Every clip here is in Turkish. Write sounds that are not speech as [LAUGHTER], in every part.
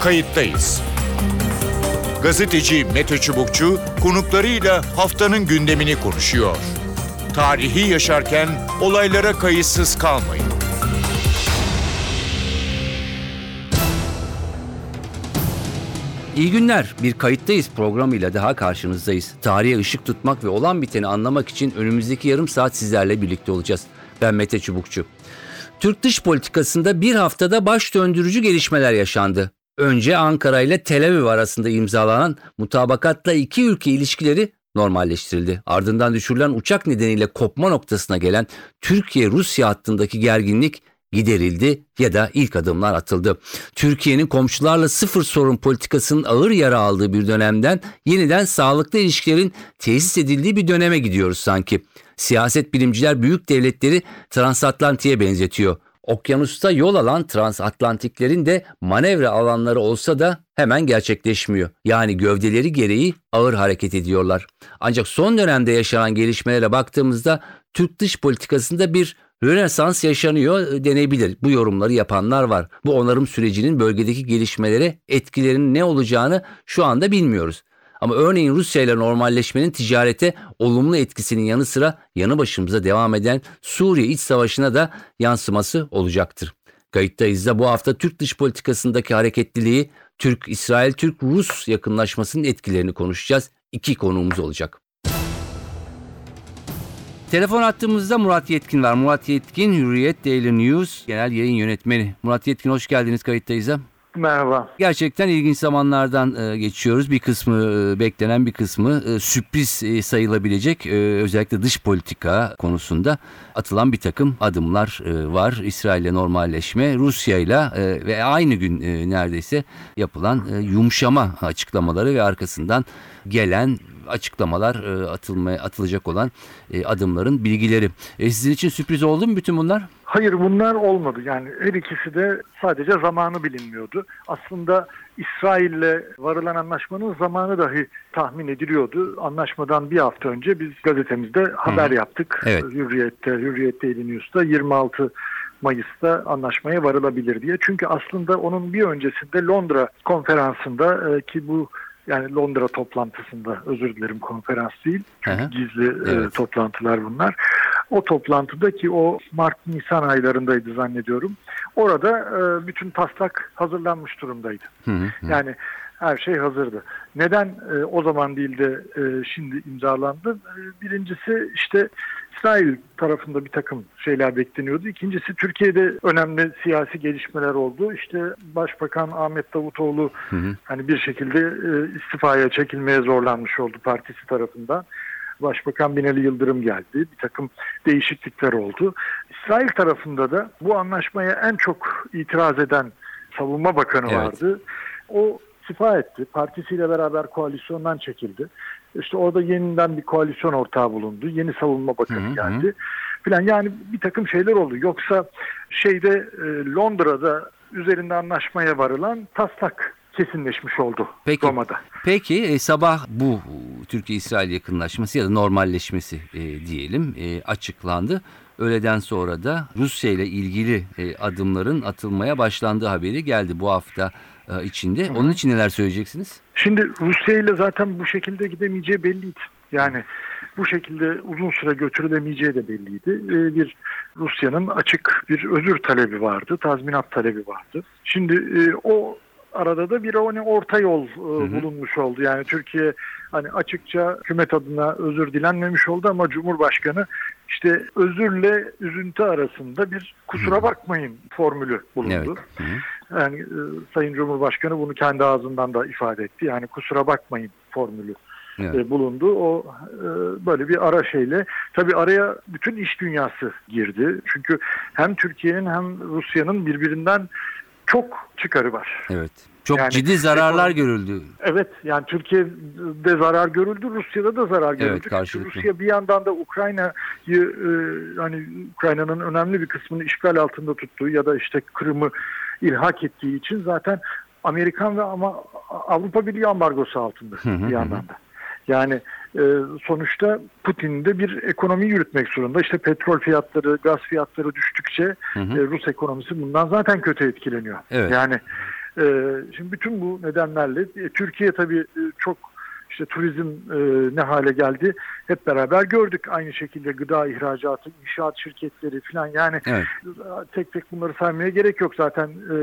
kayıttayız. Gazeteci Mete Çubukçu konuklarıyla haftanın gündemini konuşuyor. Tarihi yaşarken olaylara kayıtsız kalmayın. İyi günler. Bir kayıttayız programıyla daha karşınızdayız. Tarihe ışık tutmak ve olan biteni anlamak için önümüzdeki yarım saat sizlerle birlikte olacağız. Ben Mete Çubukçu. Türk dış politikasında bir haftada baş döndürücü gelişmeler yaşandı. Önce Ankara ile Tel Aviv arasında imzalanan mutabakatla iki ülke ilişkileri normalleştirildi. Ardından düşürülen uçak nedeniyle kopma noktasına gelen Türkiye-Rusya hattındaki gerginlik giderildi ya da ilk adımlar atıldı. Türkiye'nin komşularla sıfır sorun politikasının ağır yara aldığı bir dönemden yeniden sağlıklı ilişkilerin tesis edildiği bir döneme gidiyoruz sanki. Siyaset bilimciler büyük devletleri transatlantiye benzetiyor. Okyanusta yol alan transatlantiklerin de manevra alanları olsa da hemen gerçekleşmiyor. Yani gövdeleri gereği ağır hareket ediyorlar. Ancak son dönemde yaşanan gelişmelere baktığımızda Türk dış politikasında bir Rönesans yaşanıyor denebilir. Bu yorumları yapanlar var. Bu onarım sürecinin bölgedeki gelişmelere etkilerinin ne olacağını şu anda bilmiyoruz. Ama örneğin Rusya ile normalleşmenin ticarete olumlu etkisinin yanı sıra yanı başımıza devam eden Suriye iç savaşına da yansıması olacaktır. Kayıttayız da bu hafta Türk dış politikasındaki hareketliliği, Türk, İsrail, Türk, Rus yakınlaşmasının etkilerini konuşacağız. İki konuğumuz olacak. Telefon attığımızda Murat Yetkin var. Murat Yetkin, Hürriyet Daily News Genel Yayın Yönetmeni. Murat Yetkin hoş geldiniz kayıttayız. Merhaba. Gerçekten ilginç zamanlardan e, geçiyoruz. Bir kısmı e, beklenen bir kısmı e, sürpriz sayılabilecek özellikle dış politika konusunda atılan bir takım adımlar var. İsrail ile normalleşme, Rusya ile e, ve aynı gün neredeyse yapılan yumuşama açıklamaları ve arkasından gelen açıklamalar e, atılmaya atılacak olan e, adımların bilgileri. E, sizin için sürpriz oldu mu bütün bunlar? Hayır bunlar olmadı. Yani her ikisi de sadece zamanı bilinmiyordu. Aslında İsrail'le varılan anlaşmanın zamanı dahi tahmin ediliyordu. Anlaşmadan bir hafta önce biz gazetemizde haber yaptık. Evet. Hürriyet'te, Hürriyet Daily News'ta 26 Mayıs'ta anlaşmaya varılabilir diye. Çünkü aslında onun bir öncesinde Londra konferansında e, ki bu yani Londra toplantısında özür dilerim konferans değil. Çünkü Aha. gizli e, Evet. toplantılar bunlar. O toplantıda ki o Mart-Nisan aylarındaydı zannediyorum. Orada e, bütün taslak hazırlanmış durumdaydı. Hı hı hı. Yani her şey hazırdı. Neden e, o zaman değil de e, şimdi imzalandı? E, birincisi işte İsrail tarafında bir takım şeyler bekleniyordu. İkincisi Türkiye'de önemli siyasi gelişmeler oldu. İşte Başbakan Ahmet Davutoğlu Hı hı. hani bir şekilde e, istifaya çekilmeye zorlanmış oldu partisi tarafından. Başbakan Binali Yıldırım geldi. Bir takım değişiklikler oldu. İsrail tarafında da bu anlaşmaya en çok itiraz eden savunma bakanı Evet. vardı. O istifa etti. Partisiyle beraber koalisyondan çekildi. İşte orada yeniden bir koalisyon ortağı bulundu. Yeni savunma bakanı Hı hı. geldi. Filan yani bir takım şeyler oldu. Yoksa şeyde e, Londra'da üzerinde anlaşmaya varılan taslak kesinleşmiş oldu Peki. Roma'da. Peki e, sabah bu Türkiye-İsrail yakınlaşması ya da normalleşmesi e, diyelim e, açıklandı. Öğleden sonra da Rusya ile ilgili e, adımların atılmaya başlandığı haberi geldi bu hafta e, içinde. Onun için neler söyleyeceksiniz? Şimdi Rusya ile zaten bu şekilde gidemeyeceği belliydi. Yani bu şekilde uzun süre götürülemeyeceği de belliydi. Ee, bir Rusya'nın açık bir özür talebi vardı, tazminat talebi vardı. Şimdi e, o arada da bir hani orta yol e, bulunmuş oldu. Yani Türkiye hani açıkça hükümet adına özür dilenmemiş oldu ama Cumhurbaşkanı işte özürle üzüntü arasında bir kusura bakmayın formülü bulundu. Evet. Hı hı. Yani e, Sayın Cumhurbaşkanı bunu kendi ağzından da ifade etti. Yani kusura bakmayın formülü Evet. e, bulundu. O e, böyle bir ara şeyle tabii araya bütün iş dünyası girdi. Çünkü hem Türkiye'nin hem Rusya'nın birbirinden çok çıkarı var. Evet. Çok Yani- ciddi zararlar görüldü. Evet yani Türkiye'de zarar görüldü, Rusya'da da zarar görüldü. Çünkü karşılıklı. Rusya bir yandan da Ukrayna'yı e, hani Ukrayna'nın önemli bir kısmını işgal altında tuttuğu ya da işte Kırım'ı ilhak ettiği için zaten Amerikan ve ama Avrupa Birliği ambargosu altında Hı hı bir yandan da. Yani e, sonuçta Putin de bir ekonomi yürütmek zorunda. İşte petrol fiyatları, gaz fiyatları düştükçe Hı hı. e, Rus ekonomisi bundan zaten kötü etkileniyor. Evet. Yani şimdi bütün bu nedenlerle e, Türkiye tabii e, çok işte turizm e, ne hale geldi hep beraber gördük. Aynı şekilde gıda ihracatı, inşaat şirketleri falan yani Evet. tek tek bunları saymaya gerek yok zaten e,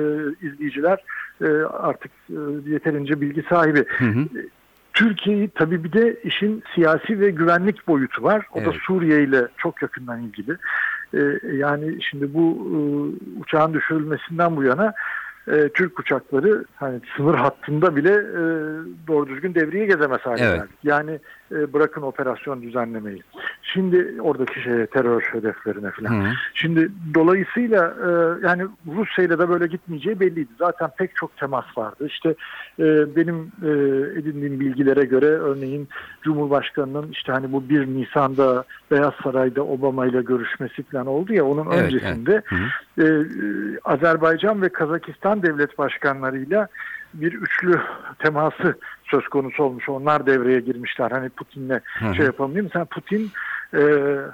izleyiciler e, artık e, yeterince bilgi sahibi. Hı hı. Türkiye'yi tabii bir de işin siyasi ve güvenlik boyutu var. O da Evet. Suriye ile çok yakından ilgili. Ee, yani şimdi bu e, uçağın düşürülmesinden bu yana e, Türk uçakları hani sınır hattında bile e, doğru düzgün devriye gezemez hale Evet. geldi. Yani e, bırakın operasyon düzenlemeyi. Şimdi oradaki şeye terör hedeflerine falan. Hı. Şimdi dolayısıyla e, yani Rusya ile de böyle gitmeyeceği belliydi. Zaten pek çok temas vardı. İşte e, benim e, edindiğim bilgilere göre örneğin Cumhurbaşkanı'nın işte hani bu 1 Nisan'da Beyaz Saray'da Obama ile görüşmesi falan oldu ya onun Evet, öncesinde Hı hı. e, e, Azerbaycan ve Kazakistan devlet başkanlarıyla bir üçlü teması söz konusu olmuş. Onlar devreye girmişler. Hani Putin'le hı. şey yapalım değil mi? Sen Putin e,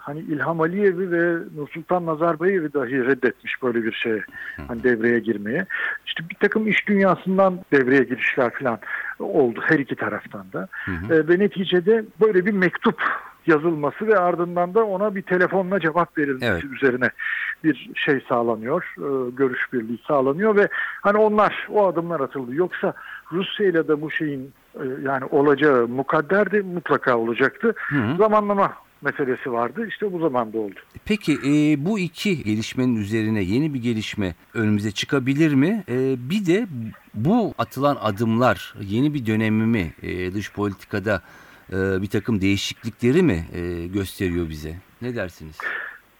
hani İlham Aliyev'i ve Nursultan Nazarbayev'i dahi reddetmiş böyle bir şeye. Hani devreye girmeye. İşte bir takım iş dünyasından devreye girişler falan oldu her iki taraftan da. hı. E, ve neticede böyle bir mektup yazılması ve ardından da ona bir telefonla cevap verilmesi Evet. üzerine bir şey sağlanıyor, e, görüş birliği sağlanıyor ve hani onlar o adımlar atıldı. Yoksa Rusya ile de bu şeyin e, yani olacağı mukadderdi, mutlaka olacaktı. Hı hı. Zamanlama meselesi vardı. İşte bu zamanda oldu. Peki e, bu iki gelişmenin üzerine yeni bir gelişme önümüze çıkabilir mi? E, bir de bu atılan adımlar yeni bir dönemi mi e, dış politikada e, bir takım değişiklikleri mi e, gösteriyor bize? Ne dersiniz?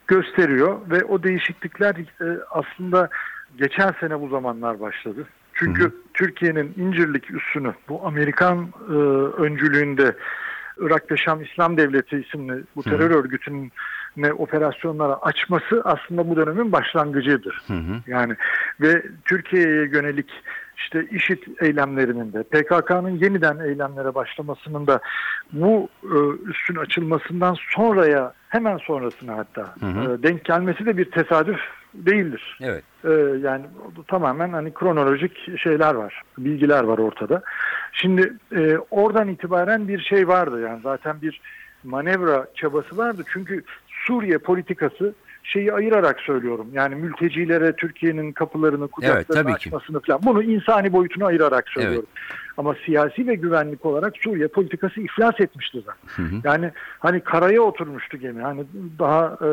gösteriyor ve o değişiklikler e, aslında geçen sene bu zamanlar başladı. Çünkü. Türkiye'nin İncirlik üssünü bu Amerikan e, öncülüğünde Irak ve Şam İslam Devleti isimli bu terör örgütünün ne operasyonlara açması aslında bu dönemin başlangıcıdır. Hı hı. Yani ve Türkiye'ye yönelik işte IŞİD eylemlerinin de PKK'nın yeniden eylemlere başlamasının da bu e, üssün açılmasından sonraya hemen sonrasına hatta Hı hı. e, denk gelmesi de bir tesadüf değildir. Evet. E, yani tamamen hani kronolojik şeyler var, bilgiler var ortada. Şimdi e, oradan itibaren bir şey vardı yani zaten bir manevra çabası vardı. Çünkü Suriye politikası şeyi ayırarak söylüyorum. Yani mültecilere Türkiye'nin kapılarını kucaklarını ki. açmasını falan. Bunu insani boyutunu ayırarak söylüyorum. Ama siyasi ve güvenlik olarak Suriye politikası iflas etmişti zaten. Hı hı. Yani hani karaya oturmuştu gemi. Hani daha e,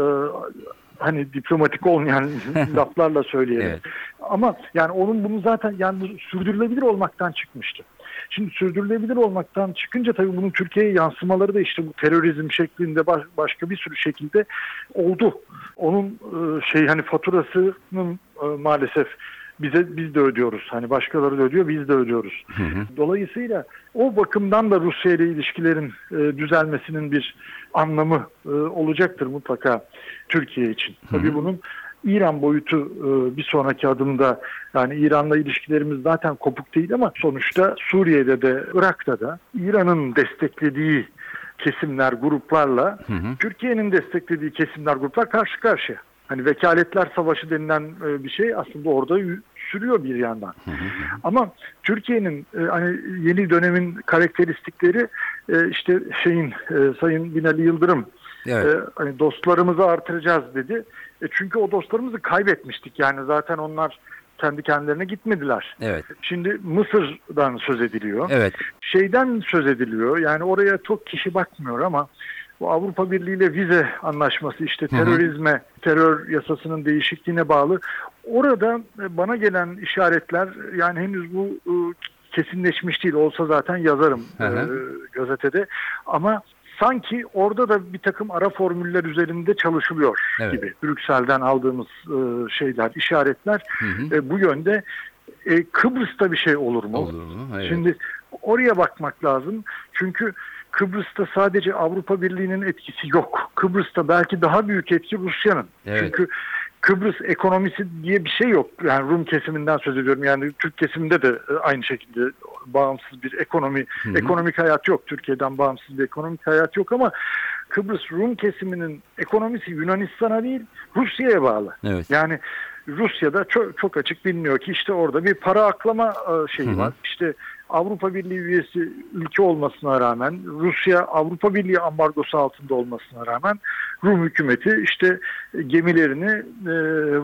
hani diplomatik olmayan [LAUGHS] laflarla söyleyelim. Evet. Ama yani onun bunu zaten yani sürdürülebilir olmaktan çıkmıştı. Şimdi sürdürülebilir olmaktan çıkınca tabii bunun Türkiye'ye yansımaları da işte bu terörizm şeklinde baş- başka bir sürü şekilde oldu. Onun e, şey hani faturasının e, maalesef bize biz de ödüyoruz. Hani başkaları da ödüyor, biz de ödüyoruz. Hı hı. Dolayısıyla o bakımdan da Rusya ile ilişkilerin e, düzelmesinin bir anlamı e, olacaktır mutlaka Türkiye için. Tabii bunun İran boyutu e, bir sonraki adımda yani İran'la ilişkilerimiz zaten kopuk değil ama sonuçta Suriye'de de Irak'ta da İran'ın desteklediği kesimler, gruplarla Hı hı. Türkiye'nin desteklediği kesimler, gruplar karşı karşıya. Hani vekaletler savaşı denilen e, bir şey aslında orada sürüyor bir yandan. Ama Türkiye'nin e, hani yeni dönemin karakteristikleri e, işte şeyin e, Sayın Binali Yıldırım Evet. e, hani dostlarımızı artıracağız dedi. E, çünkü o dostlarımızı kaybetmiştik. Yani zaten onlar kendi kendilerine gitmediler. Evet. Şimdi Mısır'dan söz ediliyor. Evet. Şeyden söz ediliyor. Yani oraya çok kişi bakmıyor ama bu Avrupa Birliği ile vize anlaşması işte Hı hı. terörizme, terör yasasının değişikliğine bağlı. Orada e, bana gelen işaretler yani henüz bu e, kesinleşmiş değil. Olsa zaten yazarım Hı hı. e, gazetede. Ama sanki orada da bir takım ara formüller üzerinde çalışılıyor Evet. gibi. Brüksel'den aldığımız şeyler, işaretler Hı hı. bu yönde. Kıbrıs'ta bir şey olur mu? Olur mu? Evet. Şimdi oraya bakmak lazım. Çünkü Kıbrıs'ta sadece Avrupa Birliği'nin etkisi yok. Kıbrıs'ta belki daha büyük etki Rusya'nın. Evet. Çünkü Kıbrıs ekonomisi diye bir şey yok. Yani Rum kesiminden söz ediyorum. Yani Türk kesiminde de e, aynı şekilde bağımsız bir ekonomi, Hı hı. ekonomik hayat yok. Türkiye'den bağımsız bir ekonomik hayat yok ama Kıbrıs Rum kesiminin ekonomisi Yunanistan'a değil Rusya'ya bağlı. Evet. Yani Rusya'da çok, çok açık biliniyor ki işte orada bir para aklama e, şeyi Hı hı. var. İşte Avrupa Birliği üyesi ülke olmasına rağmen Rusya Avrupa Birliği ambargosu altında olmasına rağmen Rum hükümeti işte gemilerini e,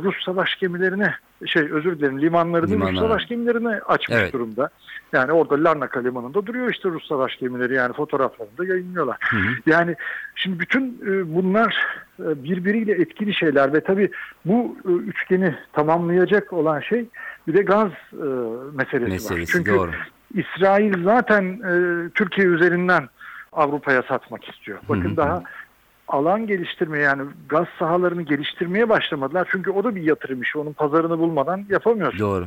Rus savaş gemilerine şey özür dilerim limanlarını Limanlara. Rus savaş gemilerine açmış Evet. durumda. Yani orada Larnaka limanında duruyor işte Rus savaş gemileri yani fotoğraflarını da yayınlıyorlar. Hı hı. Yani şimdi bütün e, bunlar e, birbiriyle etkili şeyler ve tabii bu e, üçgeni tamamlayacak olan şey bir de gaz e, meselesi, var. Meselesi Çünkü doğru. İsrail zaten e, Türkiye üzerinden Avrupa'ya satmak istiyor. Bakın hı. daha alan geliştirmeye yani gaz sahalarını geliştirmeye başlamadılar. Çünkü o da bir yatırım işi. Onun pazarını bulmadan yapamıyorsun. Doğru.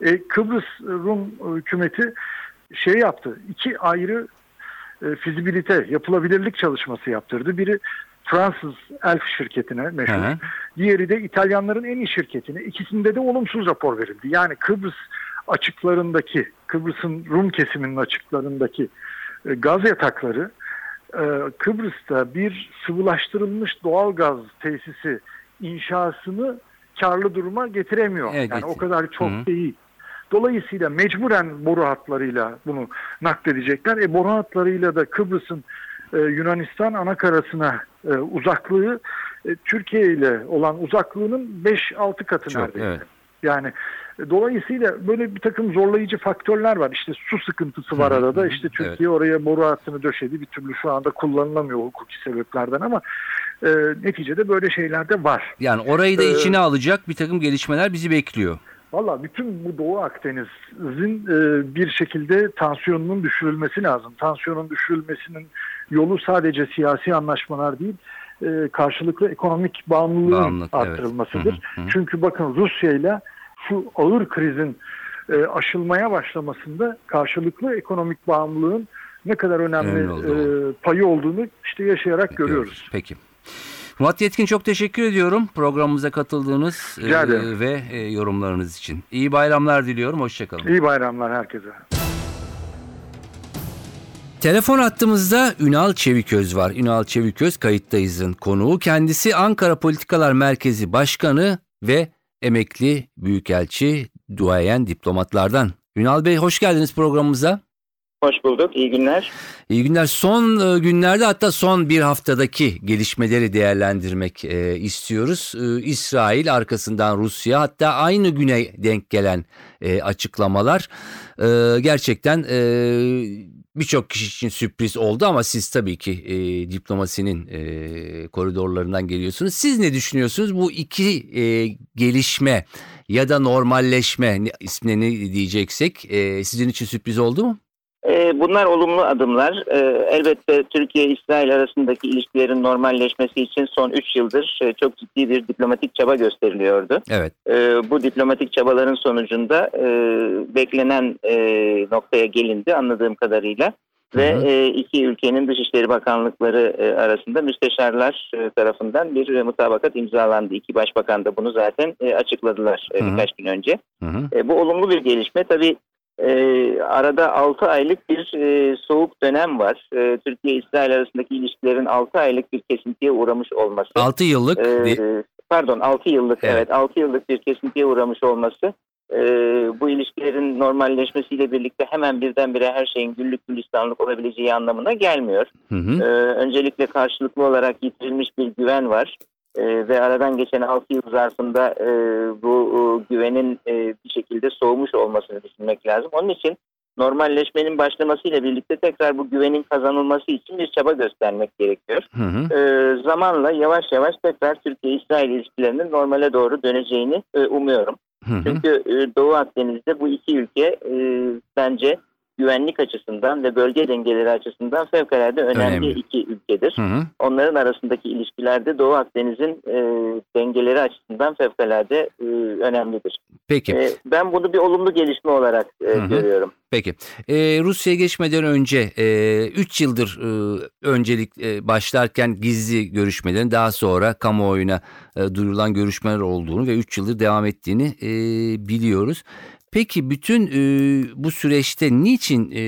E, Kıbrıs Rum hükümeti şey yaptı. iki ayrı e, fizibilite, yapılabilirlik çalışması yaptırdı. Biri Fransız Elf şirketine meşhur. Hı hı. Diğeri de İtalyanların en iyi şirketine. İkisinde de olumsuz rapor verildi. Yani Kıbrıs açıklarındaki, Kıbrıs'ın Rum kesiminin açıklarındaki e, gaz yatakları e, Kıbrıs'ta bir sıvılaştırılmış doğal gaz tesisi inşasını karlı duruma getiremiyor. Evet, yani o kadar çok Hı hı. değil. Dolayısıyla mecburen boru hatlarıyla bunu nakledecekler. E boru hatlarıyla da Kıbrıs'ın e, Yunanistan anakarasına e, uzaklığı e, Türkiye ile olan uzaklığının 5-6 katı Çok, neredeyse. evet. Yani e, dolayısıyla böyle bir takım zorlayıcı faktörler var. İşte su sıkıntısı var arada. İşte Türkiye oraya boru hattını döşedi. Bir türlü şu anda kullanılamıyor hukuki sebeplerden ama e, neticede böyle şeyler de var. Yani orayı da Ee, içine alacak bir takım gelişmeler bizi bekliyor. Valla bütün bu Doğu Akdeniz'in e, bir şekilde tansiyonunun düşürülmesi lazım. Tansiyonun düşürülmesinin yolu sadece siyasi anlaşmalar değil, e, karşılıklı ekonomik bağımlılığın Bağımlılık, evet. arttırılmasıdır. Hı hı, hı. Çünkü bakın Rusya ile şu ağır krizin e, aşılmaya başlamasında karşılıklı ekonomik bağımlılığın ne kadar önemli Önemli olduğu. e, payı olduğunu işte yaşayarak görüyoruz. Peki. Murat Yetkin çok teşekkür ediyorum programımıza katıldığınız e, ve e, yorumlarınız için. İyi bayramlar diliyorum. Hoşçakalın. İyi bayramlar herkese. Telefon hattımızda Ünal Çeviköz var. Ünal Çeviköz kayıttayızın konuğu. Kendisi Ankara Politikalar Merkezi Başkanı ve emekli büyükelçi, duayen diplomatlardan. Ünal Bey hoş geldiniz programımıza. Hoş bulduk. İyi günler. İyi günler. Son e, günlerde hatta son bir haftadaki gelişmeleri değerlendirmek e, istiyoruz. E, İsrail arkasından Rusya hatta aynı güne denk gelen e, açıklamalar gerçekten birçok kişi için sürpriz oldu ama siz tabii ki e, diplomasinin e, koridorlarından geliyorsunuz. Siz ne düşünüyorsunuz bu iki e, gelişme ya da normalleşme ne diyeceksek e, sizin için sürpriz oldu mu? Ee, bunlar olumlu adımlar. Ee, elbette Türkiye-İsrail arasındaki ilişkilerin normalleşmesi için son 3 yıldır e, çok ciddi bir diplomatik çaba gösteriliyordu. Evet. Ee, bu diplomatik çabaların sonucunda e, beklenen e, noktaya gelindi anladığım kadarıyla. Ve Hı hı. iki ülkenin Dışişleri Bakanlıkları arasında müsteşarlar tarafından bir mutabakat imzalandı. İki başbakan da bunu zaten açıkladılar Hı hı. birkaç gün önce. Hı hı. Bu olumlu bir gelişme. Tabii e, arada 6 aylık bir e, soğuk dönem var. E, Türkiye-İsrail arasındaki ilişkilerin 6 aylık bir kesintiye uğramış olması. 6 yıllık E, pardon 6 yıllık Evet. evet, 6 yıllık bir kesintiye uğramış olması e, bu ilişkilerin normalleşmesiyle birlikte hemen birdenbire her şeyin güllük gülistanlık olabileceği anlamına gelmiyor. Hı hı. Ee, öncelikle karşılıklı olarak yitirilmiş bir güven var. Ee, ve aradan geçen 6 yıl zarfında e, bu e, güvenin e, bir şekilde soğumuş olmasını düşünmek lazım. Onun için normalleşmenin başlamasıyla birlikte tekrar bu güvenin kazanılması için bir çaba göstermek gerekiyor. Hı hı. Ee, zamanla yavaş yavaş tekrar Türkiye-İsrail ilişkilerinin normale doğru döneceğini e, umuyorum. Hı hı. Çünkü e, Doğu Akdeniz'de bu iki ülke e, bence güvenlik açısından ve bölge dengeleri açısından fevkalade önemli, Önemli. iki ülkedir. Hı hı. Onların arasındaki ilişkilerde Doğu Akdeniz'in e, dengeleri açısından fevkalade e, önemlidir. Peki. E, ben bunu bir olumlu gelişme olarak e, Hı hı. görüyorum. Peki. Ee, Rusya'ya geçmeden önce 3 yıldır e, öncelik e, başlarken gizli görüşmelerin daha sonra kamuoyuna e, duyurulan görüşmeler olduğunu ve 3 yıldır devam ettiğini e, biliyoruz. Peki bütün e, bu süreçte niçin e,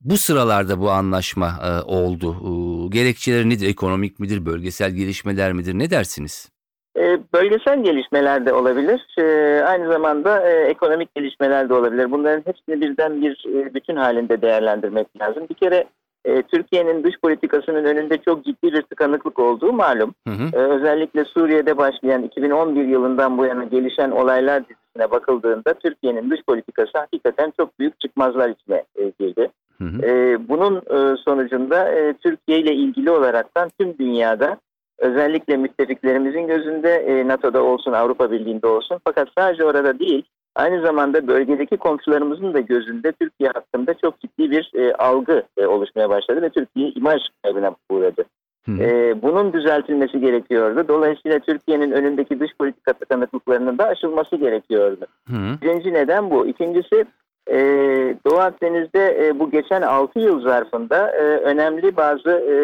bu sıralarda bu anlaşma e, oldu? E, gerekçeleri nedir? Ekonomik midir? Bölgesel gelişmeler midir? Ne dersiniz? E, bölgesel gelişmeler de olabilir. E, aynı zamanda e, ekonomik gelişmeler de olabilir. Bunların hepsini birden bir e, bütün halinde değerlendirmek lazım. Bir kere e, Türkiye'nin dış politikasının önünde çok ciddi bir tıkanıklık olduğu malum. Hı hı. Ee, özellikle Suriye'de başlayan 2011 yılından bu yana gelişen olaylar dizisine bakıldığında Türkiye'nin dış politikası hakikaten çok büyük çıkmazlar içine e, girdi. Hı hı. Ee, bunun e, sonucunda e, Türkiye ile ilgili olaraktan tüm dünyada özellikle müttefiklerimizin gözünde e, NATO'da olsun Avrupa Birliği'nde olsun fakat sadece orada değil aynı zamanda bölgedeki komşularımızın da gözünde Türkiye hakkında çok ciddi bir e, algı e, oluşmaya başladı ve Türkiye imaj kaybına uğradı. Ee, bunun düzeltilmesi gerekiyordu. Dolayısıyla Türkiye'nin önündeki dış politika tıkanıklıklarının da aşılması gerekiyordu. Hı. Birinci neden bu. İkincisi e, Doğu Akdeniz'de e, bu geçen 6 yıl zarfında e, önemli bazı e,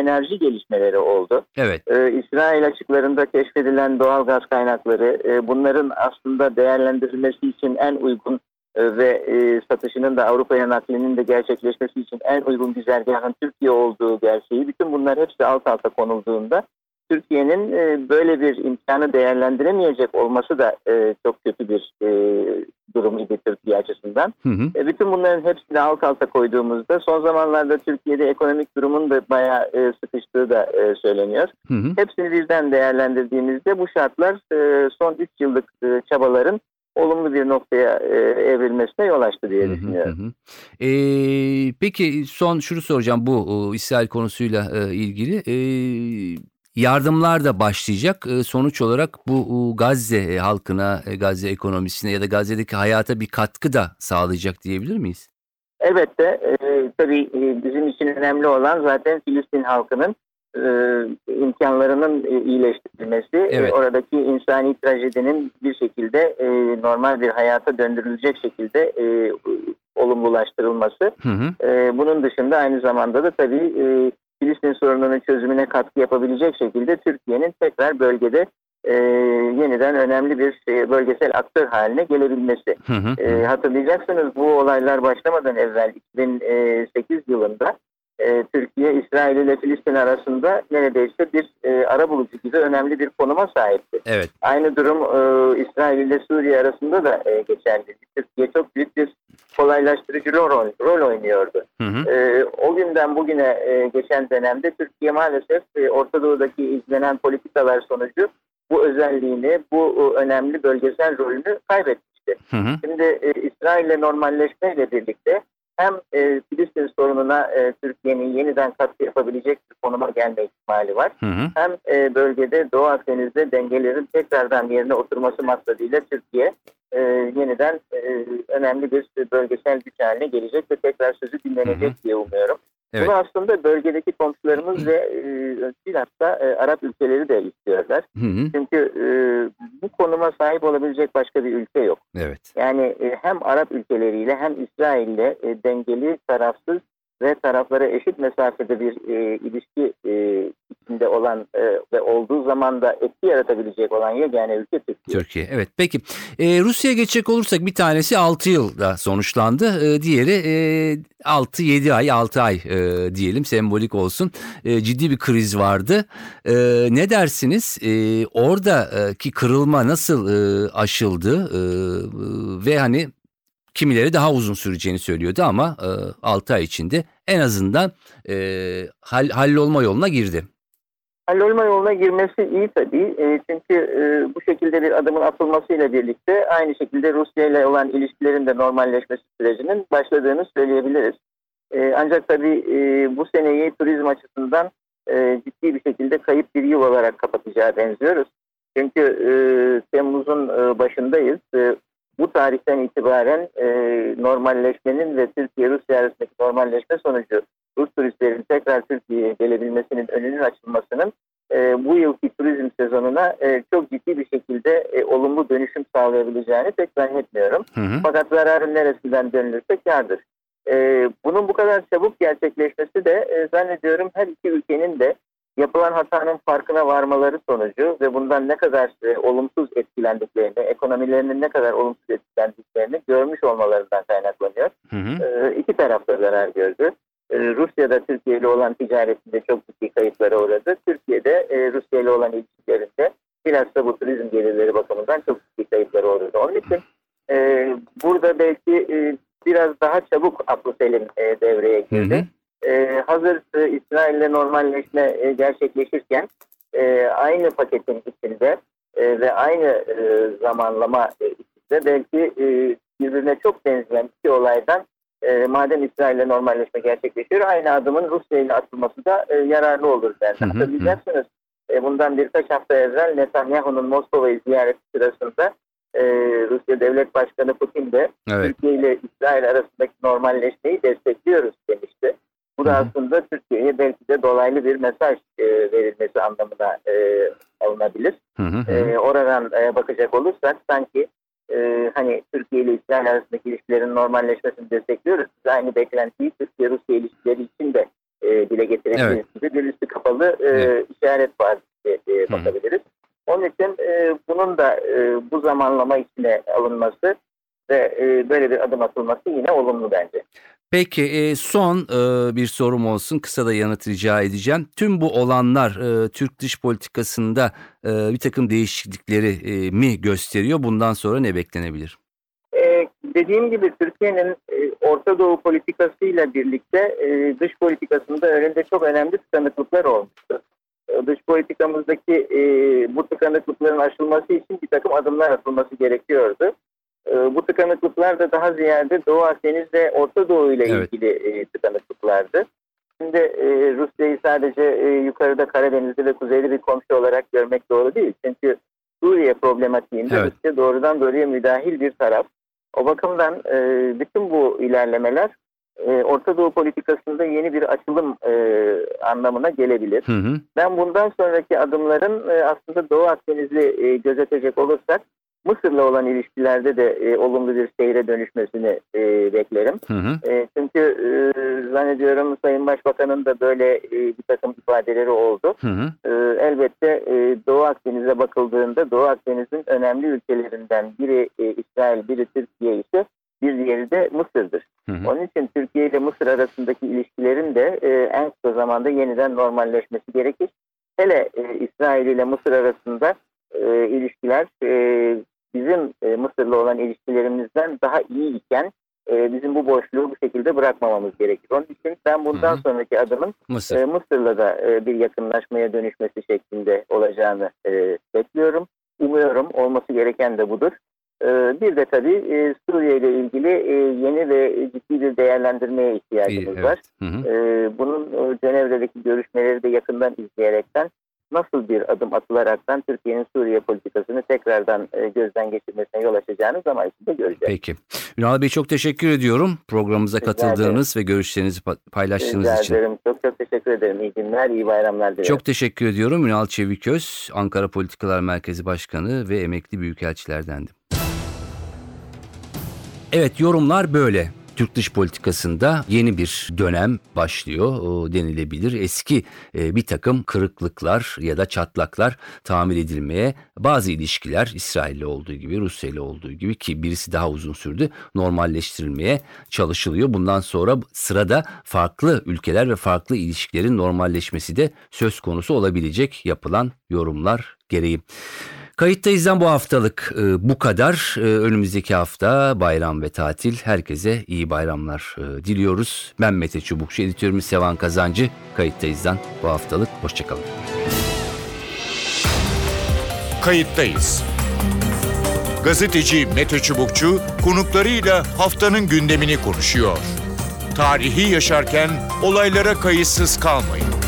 enerji gelişmeleri oldu. Evet. E, İsrail açıklarında keşfedilen doğal gaz kaynakları e, bunların aslında değerlendirilmesi için en uygun e, ve e, satışının da Avrupa'ya naklinin de gerçekleşmesi için en uygun güzergahın Türkiye olduğu gerçeği bütün bunlar hepsi alt alta konulduğunda Türkiye'nin e, böyle bir imkanı değerlendiremeyecek olması da e, çok kötü bir e, durum idi Türkiye açısından. Hı hı. E, bütün bunların hepsini alt alta koyduğumuzda son zamanlarda Türkiye'de ekonomik durumun da bayağı e, sıkıştığı da e, söyleniyor. Hı hı. Hepsini birden değerlendirdiğimizde bu şartlar e, son 3 yıllık e, çabaların olumlu bir noktaya e, evrilmesine yol açtı diye Hı hı, düşünüyorum. hı hı. Ee, peki son şunu soracağım bu e, İsrail konusuyla e, ilgili. Ee, yardımlar da başlayacak. Ee, sonuç olarak bu e, Gazze e, halkına, e, Gazze ekonomisine ya da Gazze'deki hayata bir katkı da sağlayacak diyebilir miyiz? Elbette e, tabii e, bizim için önemli olan zaten Filistin halkının e, imkanlarının e, iyileştirilmesi, e, Evet. oradaki insani trajedinin bir şekilde e, normal bir hayata döndürülecek şekilde e, olumlulaştırılması. Hı hı. E, bunun dışında aynı zamanda da tabii e, Filistin sorununun çözümüne katkı yapabilecek şekilde Türkiye'nin tekrar bölgede e, yeniden önemli bir e, bölgesel aktör haline gelebilmesi. Hı hı. E, hatırlayacaksınız bu olaylar başlamadan evvel 2008 yılında e, Türkiye, İsrail ile Filistin arasında neredeyse bir e, ara bulucu gibi önemli bir konuma sahipti. Evet. Aynı durum e, İsrail ile Suriye arasında da e, geçerli. Türkiye çok büyük bir kolaylaştırıcı rol, rol oynuyordu. Hı hı. E, o günden bugüne e, geçen dönemde Türkiye maalesef e, Orta Doğu'daki izlenen politikalar sonucu bu özelliğini, bu e, önemli bölgesel rolünü kaybetmişti. Hı hı. Şimdi e, İsrail'le normalleşmeyle birlikte hem e, Filistin sorununa e, Türkiye'nin yeniden katkı yapabilecek bir konuma gelme ihtimali var. Hı hı. Hem e, bölgede Doğu Akdeniz'de dengelerin tekrardan yerine oturması maksadıyla Türkiye e, yeniden e, önemli bir bölgesel güç haline gelecek ve tekrar sözü dinlenecek Hı hı. diye umuyorum. Evet. Bunu aslında bölgedeki komşularımız ve e, bilhassa e, Arap ülkeleri de istiyorlar. Hı hı. Çünkü e, bu konuma sahip olabilecek başka bir ülke yok. Evet. Yani e, hem Arap ülkeleriyle hem İsrail'le e, dengeli, tarafsız ve taraflara eşit mesafede bir e, ilişki e, içinde olan e, ve olduğu zaman da etki yaratabilecek olan yegane ülke Türkiye. Türkiye. Evet. Peki. Ee, Rusya'ya geçecek olursak bir tanesi 6 yılda sonuçlandı. Ee, diğeri e, 6-7 ay, 6 ay e, diyelim sembolik olsun. E, ciddi bir kriz vardı. E, ne dersiniz? E, oradaki kırılma nasıl e, aşıldı? E, ve hani kimileri daha uzun süreceğini söylüyordu ama e, 6 ay içinde en azından e, hall, hallolma yoluna girdi. Hallolma yoluna girmesi iyi tabii. E, çünkü e, bu şekilde bir adımın atılmasıyla birlikte aynı şekilde Rusya ile olan ilişkilerin de normalleşmesi sürecinin başladığını söyleyebiliriz. E, ancak tabii e, bu seneyi turizm açısından e, ciddi bir şekilde kayıp bir yıl olarak kapatacağı benziyoruz. Çünkü e, Temmuz'un e, başındayız. E, bu tarihten itibaren e, normalleşmenin ve Türkiye-Rusya arasındaki normalleşme sonucu Rus turistlerin tekrar Türkiye'ye gelebilmesinin önünün açılmasının e, bu yılki turizm sezonuna e, çok ciddi bir şekilde e, olumlu dönüşüm sağlayabileceğini pek zannetmiyorum. Hı hı. Fakat zararın neresinden dönülürse kârdır. E, bunun bu kadar çabuk gerçekleşmesi de e, zannediyorum her iki ülkenin de yapılan hatanın farkına varmaları sonucu ve bundan ne kadar e, olumsuz etkilendiklerini, ekonomilerinin ne kadar olumsuz etkilendiklerini görmüş olmalarından kaynaklanıyor. Hı hı. E, iki taraf da zarar gördü. E, Rusya'da Türkiye ile olan ticaretinde çok ciddi kayıplara uğradı. Türkiye'de e, Rusya ile olan ilişkilerinde bilhassa bu turizm gelirleri bakımından çok ciddi kayıpları olurdu. Onun için e, burada belki e, biraz daha çabuk aklı selim e, devreye girdi. hı. Hazır e, İsrail'le normalleşme e, gerçekleşirken e, aynı paketin içinde e, ve aynı e, zamanlama e, içinde belki e, birbirine çok benzeyen iki olaydan e, madem İsrail'le normalleşme gerçekleşiyor aynı adımın Rusya ile atılması da e, yararlı olur bence. Hatırlayacaksınız e, bundan birkaç hafta evvel Netanyahu'nun Moskova'yı ziyareti sırasında e, Rusya Devlet Başkanı Putin de Evet. Türkiye ile İsrail arasındaki normalleşmeyi destekliyoruz demişti. Bu da aslında Türkiye'ye belki de dolaylı bir mesaj e, verilmesi anlamına e, alınabilir. Hı hı. E, oradan e, bakacak olursak sanki e, hani Türkiye ile İsrail arasındaki ilişkilerin normalleşmesini destekliyoruz. Biz aynı beklentiyi Türkiye-Rusya ilişkileri için de e, dile getirebiliriz Evet. bir üstü kapalı e, Evet. işaret var diye e, Hı. bakabiliriz. Onun için e, bunun da e, bu zamanlama içine alınması ve e, böyle bir adım atılması yine olumlu bence. Peki e, son e, bir sorum olsun kısa da yanıt rica edeceğim. Tüm bu olanlar e, Türk dış politikasında bir takım değişiklikleri mi gösteriyor? Bundan sonra ne beklenebilir? Dediğim gibi Türkiye'nin Orta Doğu politikasıyla birlikte dış politikasında önünde çok önemli tıkanıklıklar olmuştu. E, dış politikamızdaki bu tıkanıklıkların aşılması için bir takım adımlar atılması gerekiyordu. E, bu tıkanıklıklar da daha ziyade Doğu Akdeniz ve Orta Doğu ile Evet. ilgili e, tıkanıklıklardı. Şimdi e, Rusya'yı sadece e, yukarıda Karadeniz'de ve kuzeyli bir komşu olarak görmek doğru değil. Çünkü Suriye problematiğinde Evet. Rusya doğrudan doğruya müdahil bir taraf. O bakımdan e, bütün bu ilerlemeler e, Orta Doğu politikasında yeni bir açılım e, anlamına gelebilir. Hı hı. Ben bundan sonraki adımların e, aslında Doğu Akdeniz'i e, gözetecek olursak Mısır'la olan ilişkilerde de e, olumlu bir seyre dönüşmesini e, beklerim. Hı hı. E, çünkü e, zannediyorum Sayın Başbakan'ın da böyle e, bir takım ifadeleri oldu. Hı hı. E, elbette e, Doğu Akdeniz'e bakıldığında Doğu Akdeniz'in önemli ülkelerinden biri e, İsrail, biri Türkiye ise bir diğeri de Mısır'dır. Hı hı. Onun için Türkiye ile Mısır arasındaki ilişkilerin de e, en kısa zamanda yeniden normalleşmesi gerekir. Hele e, İsrail ile Mısır arasında e, ilişkiler e, bizim e, Mısır'la olan ilişkilerimizden daha iyi iken e, bizim bu boşluğu bu şekilde bırakmamamız gerekir. Onun için ben bundan Hı hı. sonraki adımın Mısır. e, Mısır'la da e, bir yakınlaşmaya dönüşmesi şeklinde olacağını e, bekliyorum. Umuyorum olması gereken de budur. E, bir de tabii e, Suriye ile ilgili e, yeni ve ciddi bir değerlendirmeye İyi, ihtiyacımız evet. var. Hı hı. Bunun Cenevre'deki görüşmeleri de yakından izleyerekten nasıl bir adım atılaraktan Türkiye'nin Suriye politikasını tekrardan e, gözden geçirmesine yol açacağını zaman içinde göreceğiz. Peki. Ünal Bey çok teşekkür ediyorum programımıza Rica katıldığınız ve görüşlerinizi pa- paylaştığınız Rica için. ederim. Çok çok teşekkür ederim. İyi günler, iyi bayramlar dilerim. Çok teşekkür ediyorum. Ünal Çeviköz, Ankara Politikalar Merkezi Başkanı ve emekli büyükelçilerdendi. Evet yorumlar böyle. Türk dış politikasında yeni bir dönem başlıyor denilebilir. Eski e, bir takım kırıklıklar ya da çatlaklar tamir edilmeye bazı ilişkiler İsrail'le olduğu gibi Rusya ile olduğu gibi ki birisi daha uzun sürdü normalleştirilmeye çalışılıyor. Bundan sonra sırada farklı ülkeler ve farklı ilişkilerin normalleşmesi de söz konusu olabilecek yapılan yorumlar gereği. Kayıttayız'dan bu haftalık e, bu kadar. E, önümüzdeki hafta bayram ve tatil. Herkese iyi bayramlar e, diliyoruz. Ben Mete Çubukçu, editörümüz Sevan Kazancı. Kayıttayız'dan bu haftalık. Hoşçakalın. Kayıttayız. Gazeteci Mete Çubukçu konuklarıyla haftanın gündemini konuşuyor. Tarihi yaşarken olaylara kayıtsız kalmayın.